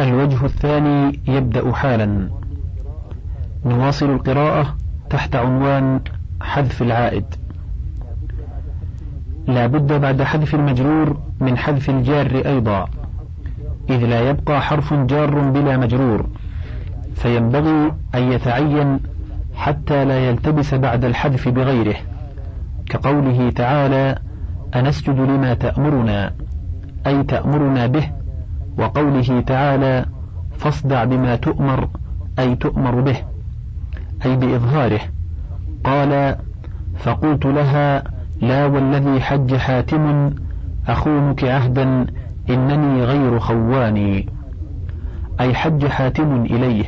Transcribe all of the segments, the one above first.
الوجه الثاني يبدأ حالا. نواصل القراءة تحت عنوان حذف العائد. لا بد بعد حذف المجرور من حذف الجار أيضا. إذ لا يبقى حرف جار بلا مجرور. فينبغي أن يتعين حتى لا يلتبس بعد الحذف بغيره. كقوله تعالى أنسجد لما تأمرنا أي تأمرنا به وقوله تعالى فاصدع بما تؤمر أي تؤمر به أي بإظهاره. قال فقلت لها لا والذي حج حاتم أخونك عهدا إنني غير خواني أي حج حاتم إليه.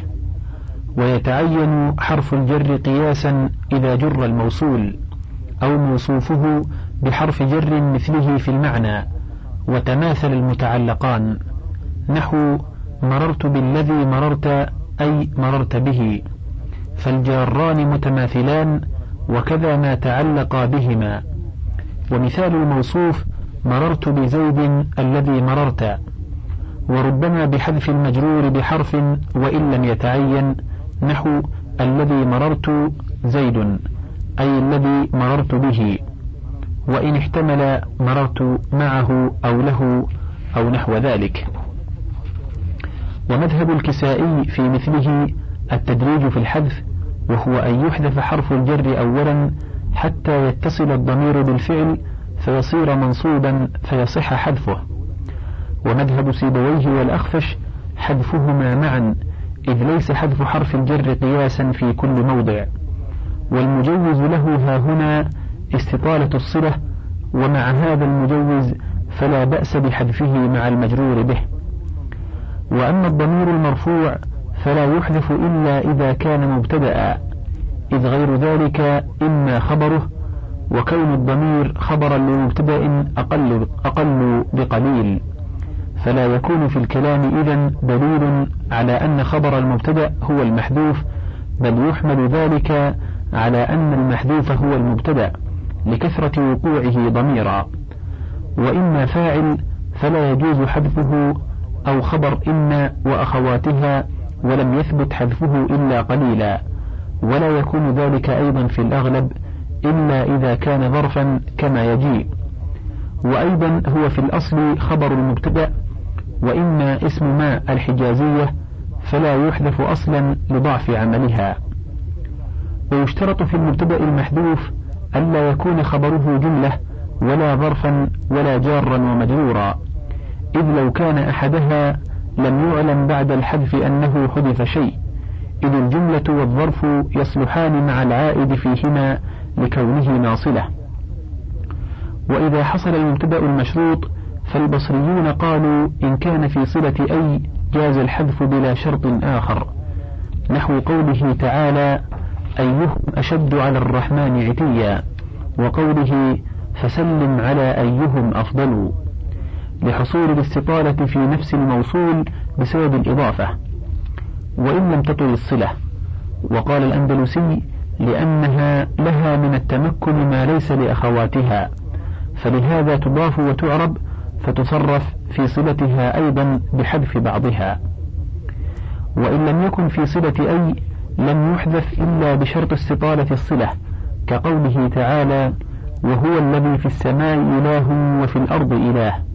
ويتعين حرف الجر قياسا إذا جر الموصول أو موصوفه بحرف جر مثله في المعنى وتماثل المتعلقان. نحو مررت بالذي مررت أي مررت به. فالجاران متماثلان وكذا ما تعلق بهما. ومثال الموصوف مررت بزيد الذي مررت. وربما بحذف المجرور بحرف وإن لم يتعين نحو الذي مررت زيد أي الذي مررت به. وإن احتمل مررت معه أو له أو نحو ذلك. ومذهب الكسائي في مثله التدريج في الحذف وهو أن يحذف حرف الجر أولا حتى يتصل الضمير بالفعل فيصير منصوبا فيصح حذفه. ومذهب سيبويه والأخفش حذفهما معا إذ ليس حذف حرف الجر قياسا في كل موضع. والمجوز له ها هنا استطالة الصلة ومع هذا المجوز فلا بأس بحذفه مع المجرور به. وأما الضمير المرفوع فلا يحذف إلا إذا كان مبتدأ إذ غير ذلك إما خبره وكون الضمير خبرا لمبتدأ أقل, أقل بقليل. فلا يكون في الكلام إذا دليل على أن خبر المبتدأ هو المحذوف بل يحمل ذلك على أن المحذوف هو المبتدأ لكثرة وقوعه ضميرا. وإما فاعل فلا يجوز حذفه أو خبر إن وأخواتها ولم يثبت حذفه إلا قليلا. ولا يكون ذلك أيضا في الأغلب إلا إذا كان ظرفا كما يجيء. وأيضا هو في الأصل خبر المبتدأ وإما اسم ما الحجازية فلا يحذف أصلا لضعف عملها. ويشترط في المبتدأ المحذوف ألا يكون خبره جملة ولا ظرفا ولا جارا ومجرورا. إذ لو كان أحدها لم يعلم بعد الحذف أنه حذف شيء إذ الجملة والظرف يصلحان مع العائد فيهما لكونه ناصلة. وإذا حصل المبتدأ المشروط فالبصريون قالوا إن كان في صلة أي جاز الحذف بلا شرط آخر. نحو قوله تعالى أيهم أشد على الرحمن عتيا وقوله فسلم على أيهم أفضل. لحصول الاستطالة في نفس الموصول بسبب الإضافة وإن لم تطل الصلة. وقال الأندلسي لأنها لها من التمكن ما ليس لأخواتها فلهذا تضاف وتعرب فتصرف في صلتها أيضا بحذف بعضها. وإن لم يكن في صلة أي لم يحذف إلا بشرط استطالة الصلة كقوله تعالى وهو الذي في السماء إله وفي الأرض إله.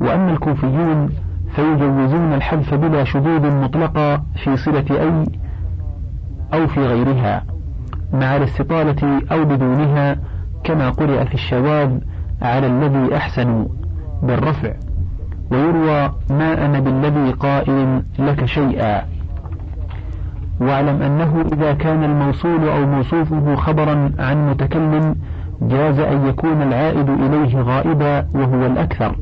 وأما الكوفيون فيجوزون الحذف بلا شذوذ مطلقا في صلة أي أو في غيرها مع الاستطالة أو بدونها كما قرأ في الشواذ على الذي أحسن بالرفع ويروى ما أنا بالذي قائل لك شيئا. واعلم أنه إذا كان الموصول أو موصوفه خبرا عن متكلم جاز أن يكون العائد إليه غائبا وهو الأكثر.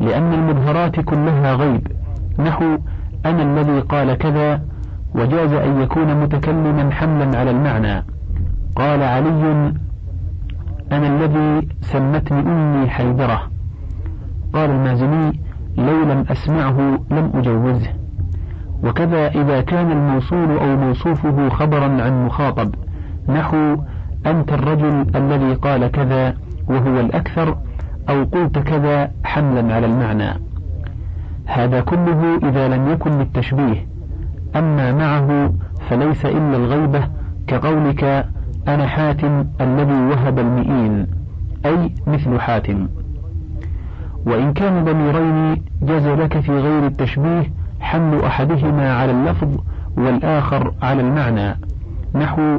لأن المظهرات كلها غيب. نحو أنا الذي قال كذا وجاز أن يكون متكلما حملا على المعنى. قال علي أنا الذي سمتني أمي حيدرة. قال المازني لو لم أسمعه لم أجوزه. وكذا إذا كان الموصول أو موصوفه خبرا عن مخاطب. نحو أنت الرجل الذي قال كذا وهو الأكثر أو قلت كذا حملا على المعنى. هذا كله إذا لم يكن للتشبيه. أما معه فليس إلا الغيبة كقولك أنا حاتم الذي وهب المئين أي مثل حاتم. وإن كان ضميرين جاز لك في غير التشبيه حمل أحدهما على اللفظ والآخر على المعنى نحو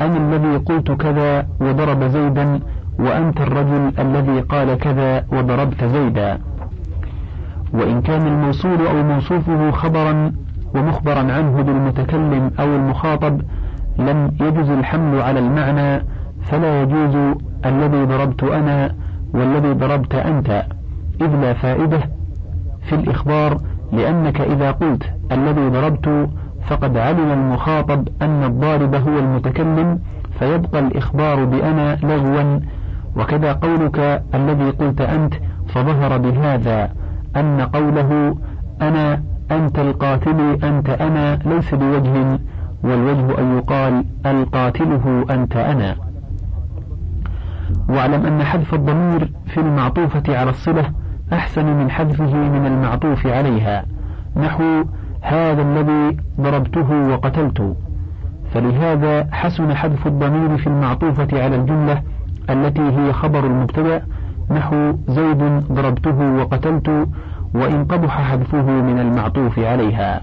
أنا الذي قلت كذا وضرب زيدا وأنت الرجل الذي قال كذا وضربت زيدا. وإن كان الموصول أو موصوفه خبرا ومخبرا عنه بالمتكلم أو المخاطب لم يجز الحمل على المعنى فلا يجوز الذي ضربت أنا والذي ضربت أنت. إذ لا فائدة في الإخبار لأنك إذا قلت الذي ضربت فقد علم المخاطب أن الضارب هو المتكلم فيبقى الإخبار بأنا لغوا وكذا قولك الذي قلت أنت فظهر بهذا أن قوله أنا أنت القاتل أنت أنا ليس بوجه والوجه أن يقال القاتله أنت أنا. واعلم أن حذف الضمير في المعطوفة على الصلة أحسن من حذفه من المعطوف عليها نحو هذا الذي ضربته وقتلت فلهذا حسن حذف الضمير في المعطوفة على الجملة التي هي خبر المبتدأ نحو زيد ضربته وقتلت وإن قبح حذفه من المعطوف عليها.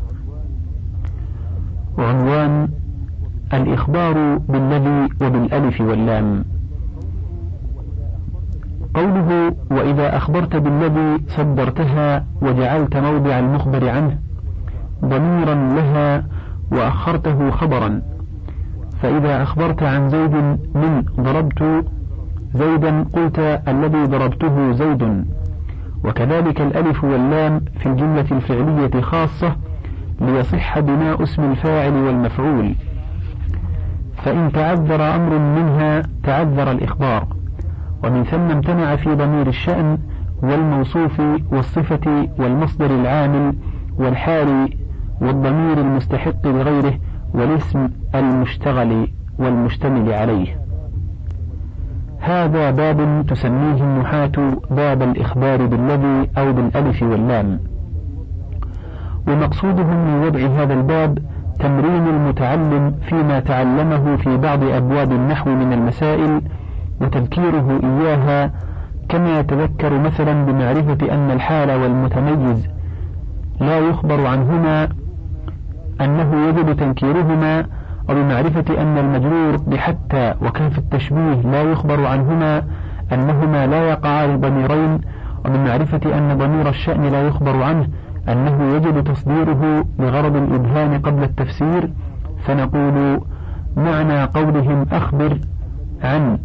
عنوان الإخبار بالذي وبالألف واللام. قوله وإذا أخبرت بالذي صدرتها وجعلت موضع المخبر عنه ضميرا لها وأخرته خبرا. فإذا أخبرت عن زيد من ضربت زيدا قلت الذي ضربته زيد. وكذلك الألف واللام في الجملة الفعلية خاصة ليصح بناء اسم الفاعل والمفعول. فإن تعذر أمر منها تعذر الإخبار. ومن ثم امتنع في ضمير الشأن والموصوف والصفة والمصدر العامل والحال والضمير المستحق لغيره والاسم المشتغل والمشتمل عليه. هذا باب تسميه النحاة باب الإخبار بالذي أو بالألف واللام. ومقصودهم من وضع هذا الباب تمرين المتعلم فيما تعلمه في بعض أبواب النحو من المسائل وتذكيره إياها كما يتذكر مثلا بمعرفة أن الحال والمتميز لا يخبر عنهما أنه يجب تنكيرهما وبمعرفة أن المجرور بحتى وكاف التشبيه لا يخبر عنهما أنهما لا يقعان ضميرين ومن معرفة أن ضمير الشأن لا يخبر عنه أنه يجب تصديره بغرض الإبهام قبل التفسير فنقول معنى قولهم أخبر عن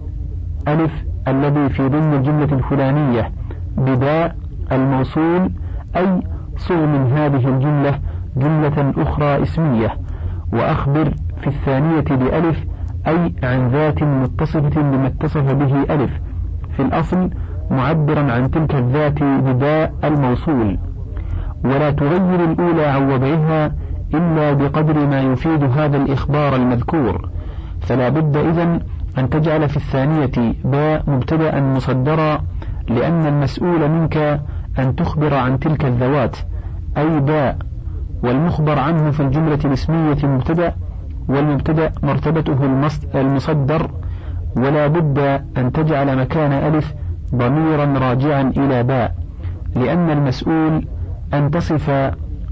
ألف الذي في ضمن الجملة الفلانية بباء الموصول أي صغ من هذه الجملة جملة أخرى اسمية وأخبر في الثانية بألف أي عن ذات متصفة بما اتصف به ألف. في الأصل معبرا عن تلك الذات بداء الموصول. ولا تغير الأولى عن وضعها إلا بقدر ما يفيد هذا الإخبار المذكور. فلا بد إذن أن تجعل في الثانية باء مبتدأ مصدرا لأن المسؤول منك أن تخبر عن تلك الذوات أي باء. والمخبر عنه في الجملة الاسمية مبتدأ والمبتدأ مرتبته المصدر ولا بد أن تجعل مكان ألف ضميرا راجعا إلى باء لأن المسؤول أن تصف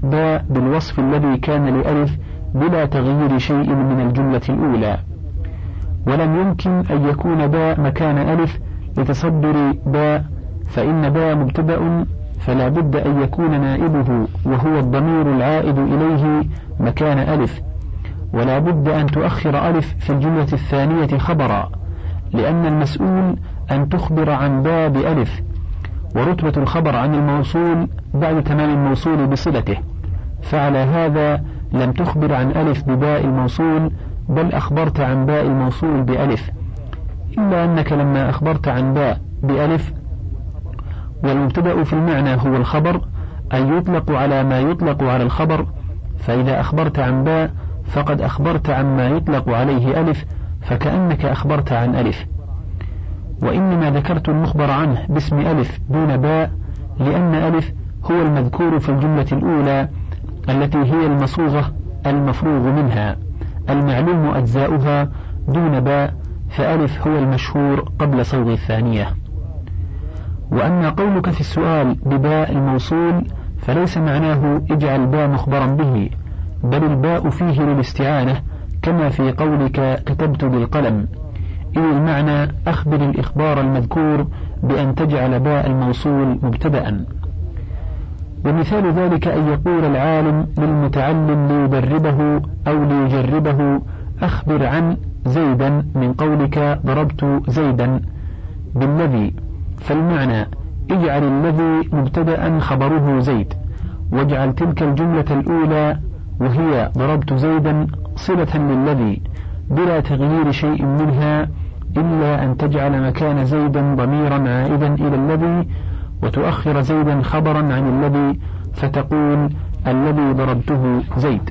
باء بالوصف الذي كان لألف بلا تغيير شيء من الجملة الأولى. ولم يمكن أن يكون باء مكان ألف لتصدر باء فإن باء مبتدأ فلا بد أن يكون نائبه وهو الضمير العائد إليه مكان ألف. ولا بد أن تؤخر ألف في الجملة الثانية خبرا لأن المسؤول أن تخبر عن باء بألف ورتبة الخبر عن الموصول بعد تمام الموصول بصلته. فعلى هذا لم تخبر عن ألف بباء الموصول بل أخبرت عن باء الموصول بألف. إلا أنك لما أخبرت عن باء بألف والمبتدأ في المعنى هو الخبر أي يطلق على ما يطلق على الخبر. فإذا أخبرت عن باء فقد أخبرت عن ما يطلق عليه ألف فكأنك أخبرت عن ألف. وإنما ذكرت المخبر عنه باسم ألف دون باء لأن ألف هو المذكور في الجملة الأولى التي هي المصوغة المفروغ منها. المعلوم أجزاؤها دون باء فألف هو المشهور قبل صوغ الثانية. وأما قولك في السؤال بباء الموصول فليس معناه اجعل باء مخبرا به. بل الباء فيه للاستعانة كما في قولك كتبت بالقلم. إذ المعنى أخبر الإخبار المذكور بأن تجعل باء الموصول مبتدأ. ومثال ذلك أن يقول العالم للمتعلم ليدربه أو ليجربه أخبر عن زيدا من قولك ضربت زيدا بالذي. فالمعنى اجعل الذي مبتدأ خبره زيد واجعل تلك الجملة الأولى وهي ضربت زيدا صلة للذي بلا تغيير شيء منها إلا أن تجعل مكان زيدا ضميرا عائدا إلى الذي وتؤخر زيدا خبرا عن الذي فتقول الذي ضربته زيد.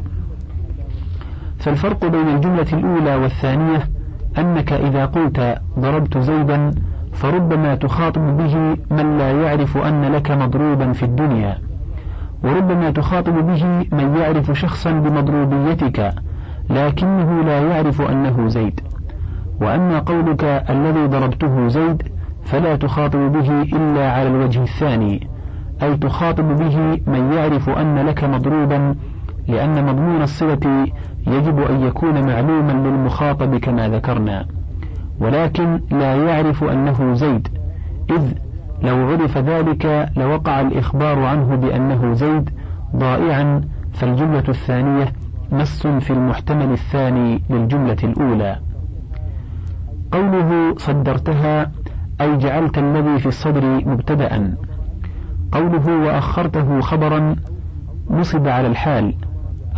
فالفرق بين الجملة الأولى والثانية أنك إذا قلت ضربت زيدا فربما تخاطب به من لا يعرف أن لك مضروبا في الدنيا. وربما تخاطب به من يعرف شخصا بمضروبيتك لكنه لا يعرف أنه زيد. وأما قولك الذي ضربته زيد فلا تخاطب به إلا على الوجه الثاني أي تخاطب به من يعرف أن لك مضروبا لأن مضمون الصلة يجب أن يكون معلوما للمخاطب كما ذكرنا. ولكن لا يعرف أنه زيد إذ لو عرف ذلك لوقع الإخبار عنه بأنه زيد ضائعا فالجملة الثانية مس في المحتمل الثاني للجملة الأولى. قوله صدرتها أي جعلت الذي في الصدر مبتدأ قوله وأخرته خبرا نصب على الحال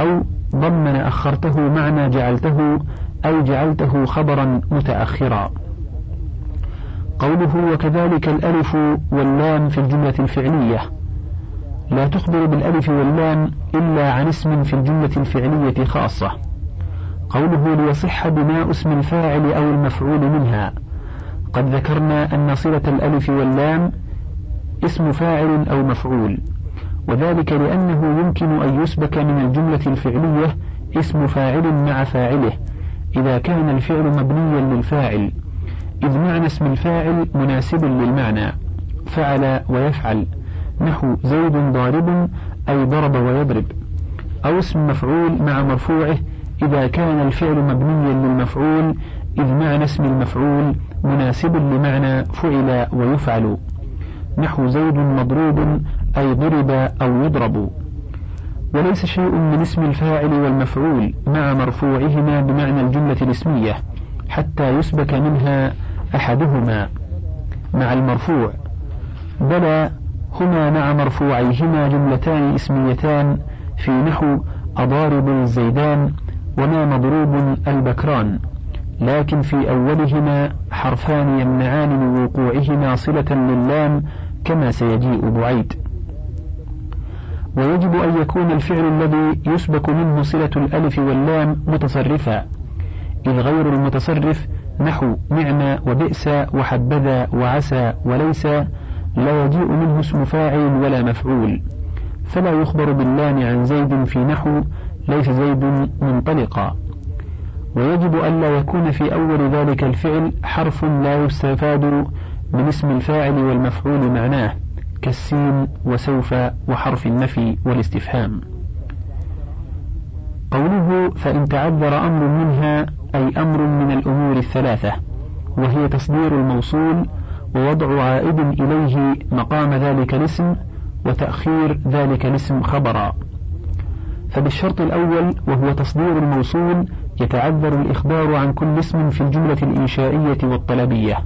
أو ضمن أخرته معنى جعلته أي جعلته خبرا متأخرا. قوله وكذلك الألف واللام في الجملة الفعلية. لا تخبر بالألف واللام إلا عن اسم في الجملة الفعلية خاصة. قوله ليصح بناء اسم الفاعل أو المفعول منها. قد ذكرنا أن صلة الألف واللام اسم فاعل أو مفعول. وذلك لأنه يمكن أن يسبك من الجملة الفعلية اسم فاعل مع فاعله إذا كان الفعل مبنيا للفاعل. إذ معنى اسم الفاعل مناسب للمعنى فعل ويفعل نحو زيد ضارب أي ضرب ويضرب. أو اسم مفعول مع مرفوعه إذا كان الفعل مبنيا للمفعول إذ معنى اسم المفعول مناسب لمعنى فعل ويفعل. نحو زيد مضروب أي ضرب أو يضرب. وليس شيء من اسم الفاعل والمفعول مع مرفوعهما بمعنى الجملة الاسمية حتى يسبك منها أحدهما مع المرفوع بلى هما مع مرفوعيهما جملتان اسميتان في نحو أضارب الزيدان وما مضروب البكران لكن في أولهما حرفان يمنعان من وقوعهما صلة للام كما سيجيء بعيد. ويجب أن يكون الفعل الذي يسبك منه صلة الألف واللام متصرفا إذ غير المتصرف نحو نعم وبئس وحبذا وعسى وليس لا يجيء منه اسم فاعل ولا مفعول. فلا يخبر باللام عن زيد في نحو ليس زيد منطلقا. ويجب ألا يكون في أول ذلك الفعل حرف لا يستفاد من اسم الفاعل والمفعول معناه كالسين وسوف وحرف النفي والاستفهام. قوله فإن تعذر أمر منها أي أمر من الأمور الثلاثة وهي تصدير الموصول ووضع عائد إليه مقام ذلك الاسم وتأخير ذلك الاسم خبرا. فبالشرط الأول وهو تصدير الموصول يتعذر الإخبار عن كل اسم في الجملة الإنشائية والطلبية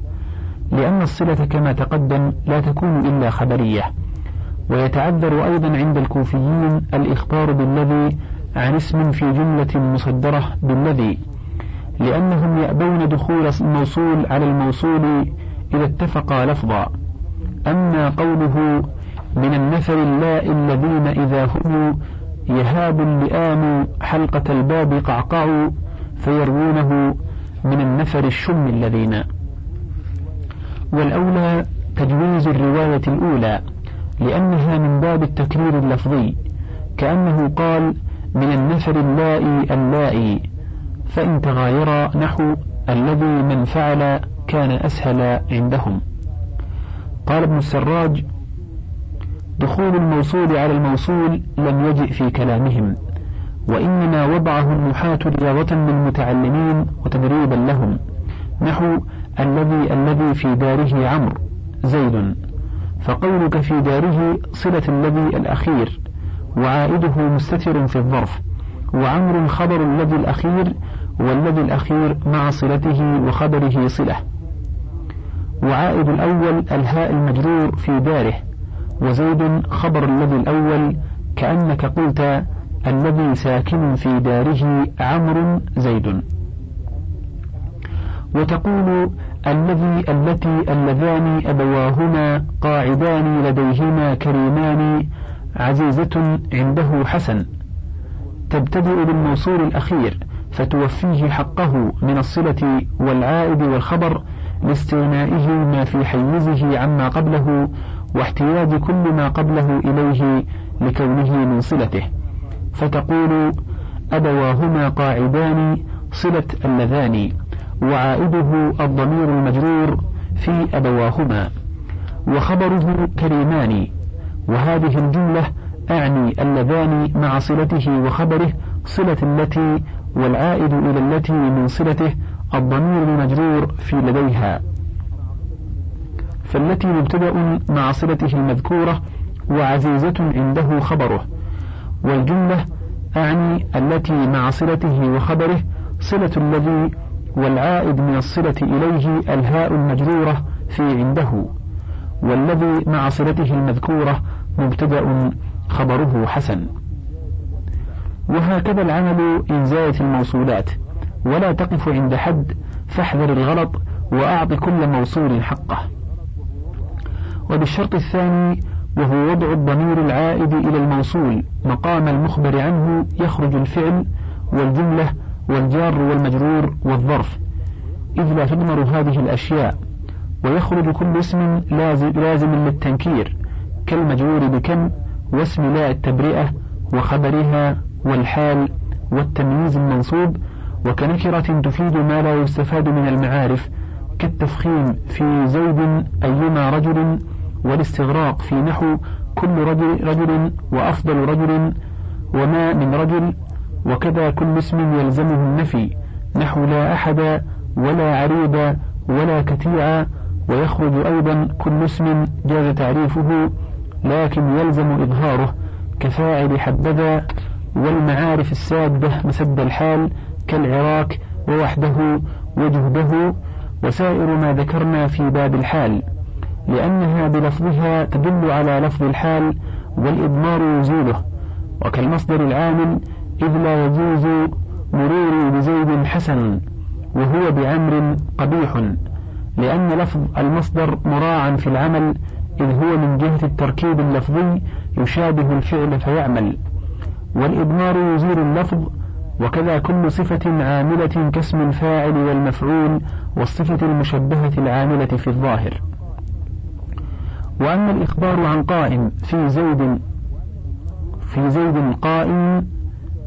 لأن الصلة كما تقدم لا تكون إلا خبرية. ويتعذر أيضا عند الكوفيين الإخبار بالذي عن اسم في جملة مصدرة بالذي. لأنهم يأبون دخول الموصول على الموصول إذا اتفقا لفظا. أما قوله من النفر اللاء الذين إذا هم يهاب اللئام حلقة الباب قعقعوا فيروونه من النفر الشم الذين. والأولى تجويز الرواية الأولى لأنها من باب التكرير اللفظي كأنه قال من النفر اللائي اللائي. فإن تغاير نحو الذي من فعل كان أسهل عندهم. قال ابن السراج دخول الموصول على الموصول لم يجئ في كلامهم وإنما وضعه النحاة رياضة للمتعلمين وتدريبا لهم نحو الذي الذي في داره عمرو زيد. فقولك في داره صلة الذي الأخير وعائده مستتر في الظرف وعمر خبر الذي الأخير والذي الأخير مع صلته وخبره صلة. وعائد الأول الهاء المجرور في داره وزيد خبر الذي الأول كأنك قلت الذي ساكن في داره عمرو زيد. وتقول الذي التي اللذان أبواهما قاعدان لديهما كريمان عزيزة عنده حسن. تبتدئ بالموصول الأخير فتوفيه حقه من الصلة والعائد والخبر لاستغنائه ما في حيزه عما قبله واحتياج كل ما قبله إليه لكونه من صلته. فتقول أبواهما قاعدان صلة اللذان وعائده الضمير المجرور في أبواهما وخبره كريمان وهذه الجملة أعني اللذان مع صلته وخبره صلة التي والعائد إلى التي من صلته الضمير المجرور في لديها. فالتي مبتدأ مع صلته المذكورة وعزيزة عنده خبره. والجملة أعني التي مع صلته وخبره صلة الذي والعائد من الصلة إليه الهاء المجرورة في عنده. والذي مع صلته المذكورة مبتدأ خبره حسن. وهكذا العمل إن زادت الموصولات. ولا تقف عند حد فاحذر الغلط وأعط كل موصول حقه. وبالشرط الثاني وهو وضع الضمير العائد إلى الموصول مقام المخبر عنه يخرج الفعل والجملة والجار والمجرور والظرف. إذ لا تضمر هذه الأشياء. ويخرج كل اسم لازم, لازم للتنكير كالمجرور بكم واسم لا التبرئة وخبرها والحال والتمييز المنصوب وكنكرة تفيد ما لا يستفاد من المعارف كالتفخيم في زيد أيما رجل والاستغراق في نحو كل رجل, رجل وأفضل رجل وما من رجل وكذا كل اسم يلزمه النفي نحو لا أحد ولا عريب ولا كتيعا ويخرج أيضا كل اسم جاز تعريفه لكن يلزم إظهاره كفاعل حبذا والمعارف السادة مسد الحال كالعراك ووحده وجهده وسائر ما ذكرنا في باب الحال لأنها بلفظها تدل على لفظ الحال والإضمار يزيله وكالمصدر العامل إذ لا يجوز مروري بزيد حسن وهو بعمر قبيح لأن لفظ المصدر مراعا في العمل إذ هو من جهة التركيب اللفظي يشابه الفعل فيعمل. والإضمار يزيل اللفظ وكذا كل صفة عاملة كاسم الفاعل والمفعول والصفة المشبهة العاملة في الظاهر. وأما الإخبار عن قائم في زيد في زيد قائم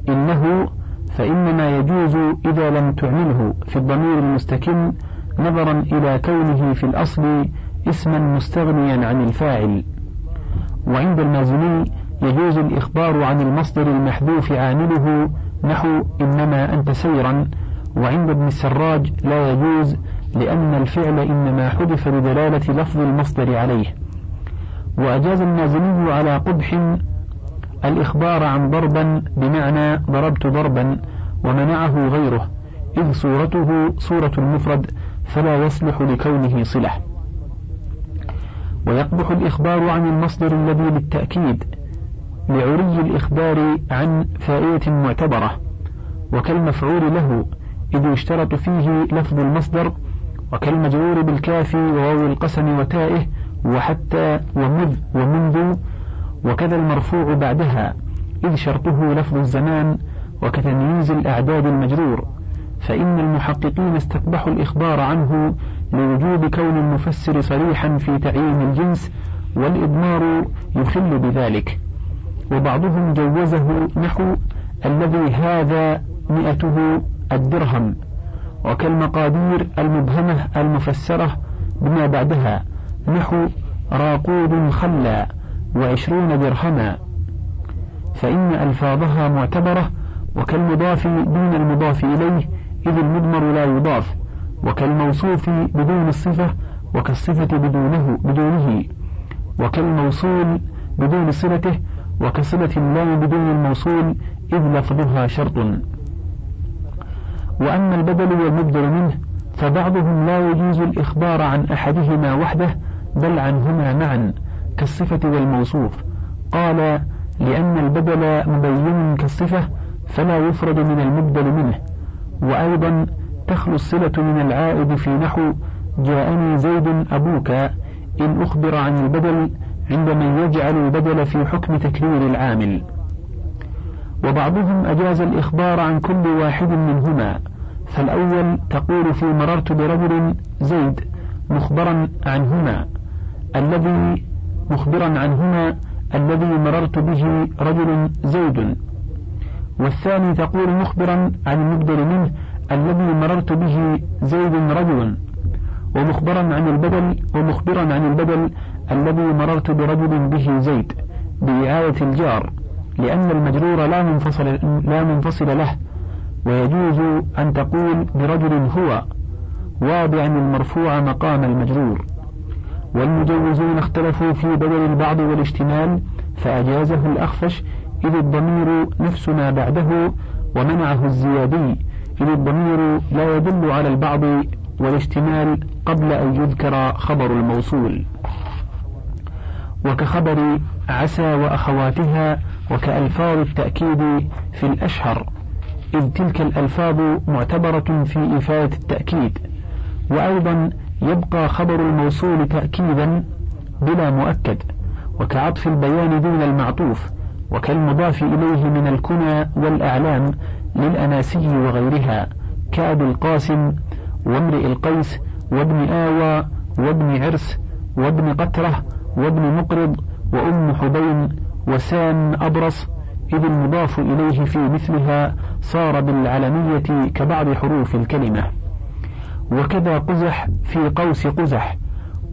إنه فإنما يجوز إذا لم تعمله في الضمير المستكن نظرا إلى كونه في الأصل اسما مستغنيا عن الفاعل. وعند المازني يجوز الإخبار عن المصدر المحذوف عامله نحو إنما أنت سيرا وعند ابن السراج لا يجوز لأن الفعل إنما حذف لدلالة لفظ المصدر عليه. وأجاز المازني على قبح الإخبار عن ضربا بمعنى ضربت ضربا ومنعه غيره إذ صورته صورة المفرد فلا يصلح لكونه صلة. ويقبح الإخبار عن المصدر الذي للتأكيد لعري الإخبار عن فائدة معتبرة وكالمفعول له إذ يشترط فيه لفظ المصدر وكالمجرور بالكاف وواو القسم وتائه وحتى ومذ ومنذ وكذا المرفوع بعدها إذ شرطه لفظ الزمان وكتمييز الأعداد المجرور. فإن المحققين استقبحوا الإخبار عنه لوجوب كون المفسر صريحا في تعيين الجنس والإضمار يخل بذلك. وبعضهم جوزه نحو الذي هذا مئته الدرهم وكالمقادير المبهمة المفسرة بما بعدها نحو راقود خلا وعشرون درهما. فإن ألفاظها معتبرة وكالمضاف دون المضاف إليه إذ المضمر لا يضاف وكالموصوف بدون الصفة وكالصفة بدونه بدونه وكالموصول بدون صلته وكصلة اللام بدون الموصول إذ لفظها شرط. وأما البدل والمبدل منه فبعضهم لا يجوز الإخبار عن أحدهما وحده بل عنهما معا كالصفة والموصوف. قال لأن البدل مبين كالصفة فلا يفرد من المبدل منه. وأيضا تخلو الصلة من العائد في نحو جاءني زيد أبوك إن أخبر عن البدل عند من يجعل البدل في حكم تكرير العامل. وبعضهم أجاز الإخبار عن كل واحد منهما. فالأول تقول في مررت برجل زيد مخبرا عنهما الذي مخبرا عنهما الذي مررت به رجل زيد. والثاني تقول مخبرا عن المبدل منه الذي مررت به زيد رجل ومخبرا عن البدل ومخبرا عن البدل الذي مررت برجل به زيد بإعادة الجار لأن المجرور لا منفصل لا منفصل له ويجوز أن تقول برجل هو واضعا المرفوع مقام المجرور. والمجوزون اختلفوا في بدل البعض والاشتمال فأجازه الأخفش إذ الضمير نفس ما بعده ومنعه الزيادي إذ الضمير لا يدل على البعض والاشتمال قبل أن يذكر خبر الموصول. وكخبر عسى وأخواتها وكألفاظ التأكيد في الأشهر إذ تلك الألفاظ معتبرة في إفادة التأكيد. وأيضا يبقى خبر الموصول تأكيدا بلا مؤكد وكعطف البيان دون المعطوف وكالمضاف إليه من الكنى والأعلام للأناسي وغيرها كأبي القاسم وامرئ القيس وابن آوى وابن عرس وابن قترة وابن مقرض وأم حبين وسام أبرص إذ المضاف إليه في مثلها صار بالعلمية كبعض حروف الكلمة. وكذا قزح في قوس قزح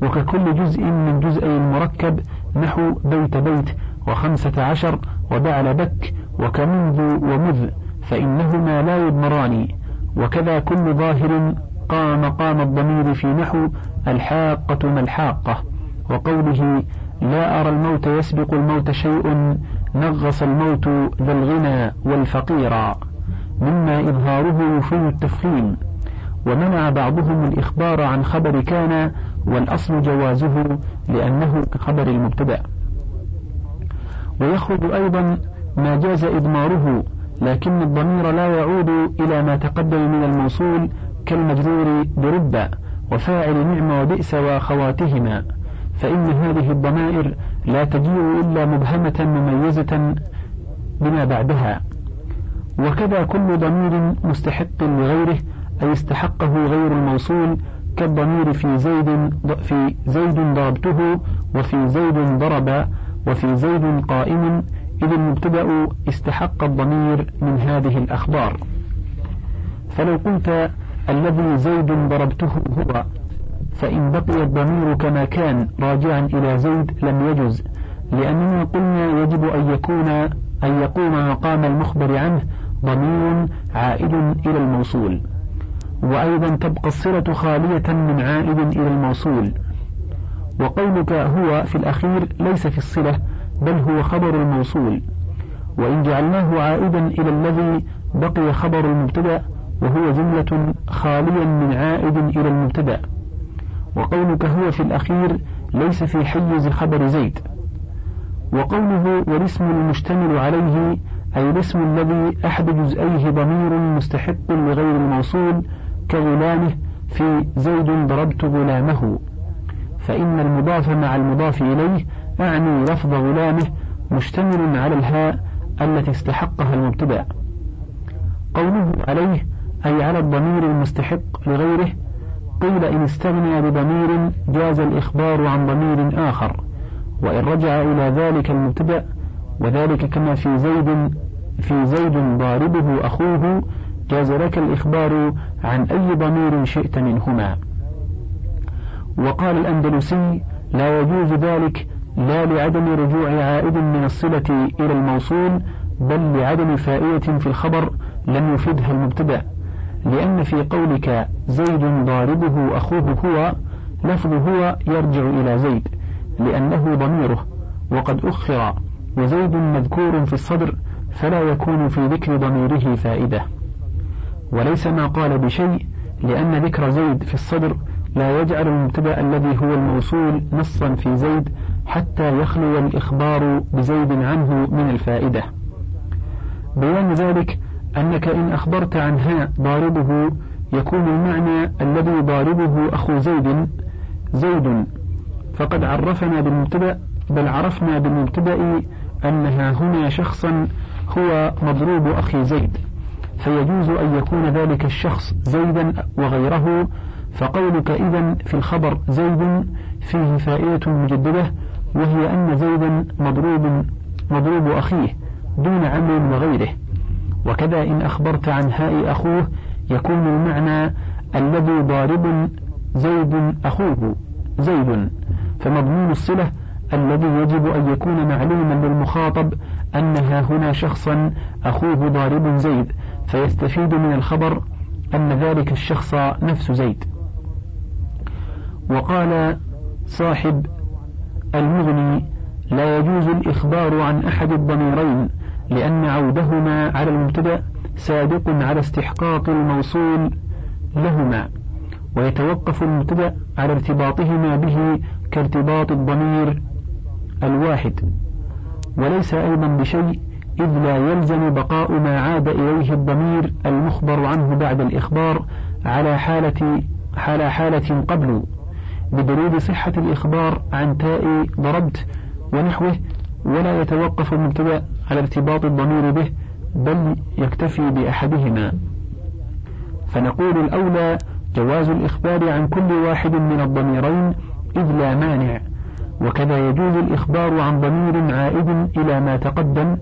وككل جزء من جزئي المركب نحو بيت بيت وخمسة عشر وبعل بك وكمنذ ومذ فإنهما لا يضمران. وكذا كل ظاهر قام مقام الضمير في نحو الحاقة ما الحاقة وقوله لا أرى الموت يسبق الموت شيء نغص الموت ذا الغنى والفقيرا مما إظهاره يفيد التفخيم ومنع بعضهم الإخبار عن خبر كان والأصل جوازه لأنه كخبر المبتدأ. ويخرج أيضا ما جاز إضماره لكن الضمير لا يعود إلى ما تقدم من الموصول كالمجرور برب وفاعل نعم وبئس وأخواتهما. فإن هذه الضمائر لا تجيء إلا مبهمة مميزة بما بعدها. وكذا كل ضمير مستحق لغيره أي استحقه غير الموصول كالضمير في زيد في زيد ضربته وفي زيد ضرب وفي زيد قائم. إذ المبتدأ استحق الضمير من هذه الأخبار. فلو قلت الذي زيد ضربته هو فإن بقي الضمير كما كان راجعا إلى زيد لم يجز لأننا قلنا يجب أن يكون أن يقوم مقام المخبر عنه ضمير عائد إلى الموصول. وأيضا تبقى الصلة خالية من عائد إلى الموصول. وقولك هو في الأخير ليس في الصلة بل هو خبر الموصول. وإن جعلناه عائدا إلى الذي بقي خبر المبتدأ وهو جملة خاليا من عائد إلى المبتدأ. وقولك هو في الأخير ليس في حيز خبر زيد. وقوله والاسم المشتمل عليه أي الاسم الذي أحد جزئيه ضمير مستحق لغير الموصول كغلامه في زيد ضربت غلامه. فإن المضاف مع المضاف إليه أعني لفظ غلامه مشتمل على الهاء التي استحقها المبتدأ. قوله عليه أي على الضمير المستحق لغيره قيل إن استغنى بضمير جاز الإخبار عن ضمير آخر وإن رجع إلى ذلك المبتدأ وذلك كما في زيد في زيد ضاربه أخوه جاز لك الإخبار عن أي ضمير شئت منهما. وقال الأندلسي لا يجوز ذلك لا لعدم رجوع عائد من الصلة إلى الموصول بل لعدم فائدة في الخبر لم يفدها المبتدأ. لأن في قولك زيد ضاربه أخوه هو لفظ هو يرجع إلى زيد لأنه ضميره وقد أخر وزيد مذكور في الصدر فلا يكون في ذكر ضميره فائدة. وليس ما قال بشيء لأن ذكر زيد في الصدر لا يجعل المبتدأ الذي هو الموصول نصا في زيد حتى يخلو الإخبار بزيد عنه من الفائدة. بيان ذلك أنك إن أخبرت عن هاء ضاربه يكون المعنى الذي ضاربه أخو زيد زيد. فقد عرفنا بالمبتدأ بل عرفنا بالمبتدأ أنها هنا شخصا هو مضروب أخي زيد. فيجوز أن يكون ذلك الشخص زيدا وغيره. فقولك إذا في الخبر زيد فيه فائدة مجددة وهي أن زيدا مضروب مضروب أخيه دون عمل وغيره. وكذا إن أخبرت عن هاء أخوه يكون المعنى الذي ضارب زيد أخوه زيد. فمضمون الصلة الذي يجب أن يكون معلوما للمخاطب أنها هنا شخصا أخوه ضارب زيد فيستفيد من الخبر أن ذلك الشخص نفس زيد. وقال صاحب المغني لا يجوز الإخبار عن أحد الضميرين. لأن عودهما على المبتدأ سابق على استحقاق الموصول لهما ويتوقف المبتدأ على ارتباطهما به كارتباط الضمير الواحد. وليس أيضا بشيء إذ لا يلزم بقاء ما عاد إليه الضمير المخبر عنه بعد الإخبار على حالة على حالة قبل بدليل صحة الإخبار عن تاء ضربت ونحوه ولا يتوقف المبتدأ على ارتباط الضمير به بل يكتفي بأحدهما. فنقول الأولى جواز الإخبار عن كل واحد من الضميرين إذ لا مانع. وكذا يجوز الإخبار عن ضمير عائد إلى ما تقدم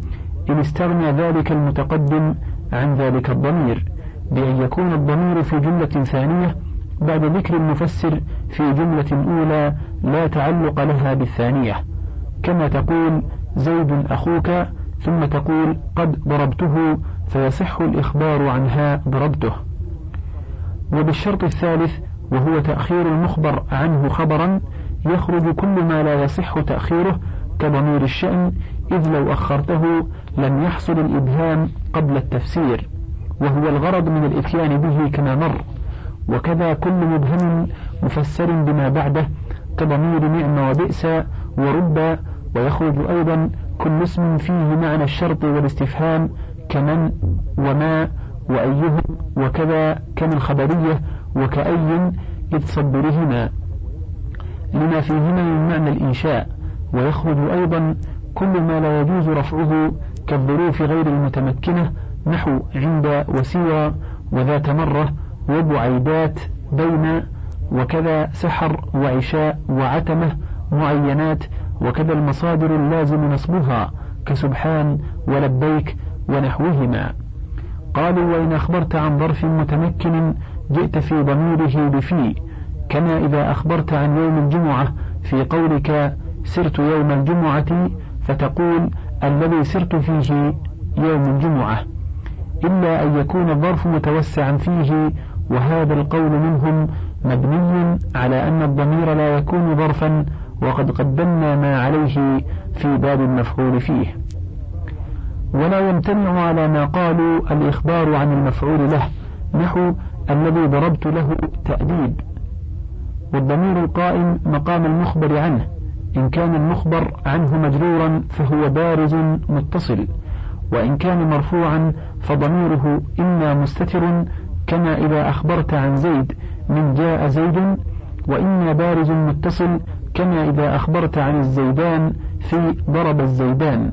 إن استغنى ذلك المتقدم عن ذلك الضمير بأن يكون الضمير في جملة ثانية بعد ذكر المفسر في جملة أولى لا تعلق لها بالثانية. كما تقول زيد أخوك ثم تقول قد ضربته فيصح الإخبار عنها ضربته. وبالشرط الثالث وهو تأخير المخبر عنه خبرا يخرج كل ما لا يصح تأخيره كضمير الشأن إذ لو أخرته لم يحصل الإبهام قبل التفسير وهو الغرض من الإتيان به كما مر. وكذا كل مبهم مفسر بما بعده كضمير نعم وبئس ورب ويخرج أيضا كل اسم فيه معنى الشرط والاستفهام كمن وما وأيهم وكذا كمن خبرية وكأي إذ صبرهما لما فيهما من معنى الإنشاء ويخرج أيضا كل ما لا يجوز رفعه كالظروف غير المتمكنة نحو عند وسوى وذات مرة وبعيدات بين وكذا سحر وعشاء وعتمة معينات وكذا المصادر اللازم نصبها كسبحان ولبيك ونحوهما. قالوا وإن أخبرت عن ظرف متمكن جئت في ضميره بفي. كما إذا أخبرت عن يوم الجمعة في قولك سرت يوم الجمعة فتقول الذي سرت فيه يوم الجمعة. إلا أن يكون الظرف متوسعا فيه وهذا القول منهم مبني على أن الضمير لا يكون ظرفا وقد قدمنا ما عليه في باب المفعول فيه. ولا يمتنع على ما قالوا الإخبار عن المفعول له نحو الذي ضربت له تأديب. والضمير القائم مقام المخبر عنه إن كان المخبر عنه مجرورا فهو بارز متصل وإن كان مرفوعا فضميره إما مستتر كما إذا أخبرت عن زيد من جاء زيد وإما بارز متصل كما إذا أخبرت عن الزيدان في ضرب الزيدان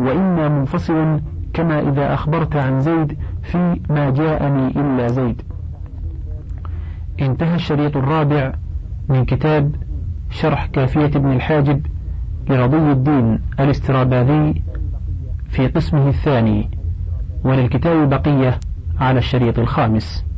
وإما منفصل كما إذا أخبرت عن زيد في ما جاءني إلا زيد. انتهى الشريط الرابع من كتاب شرح كافية ابن الحاجب لرضي الدين الاستراباذي في قسمه الثاني وللكتاب بقية على الشريط الخامس.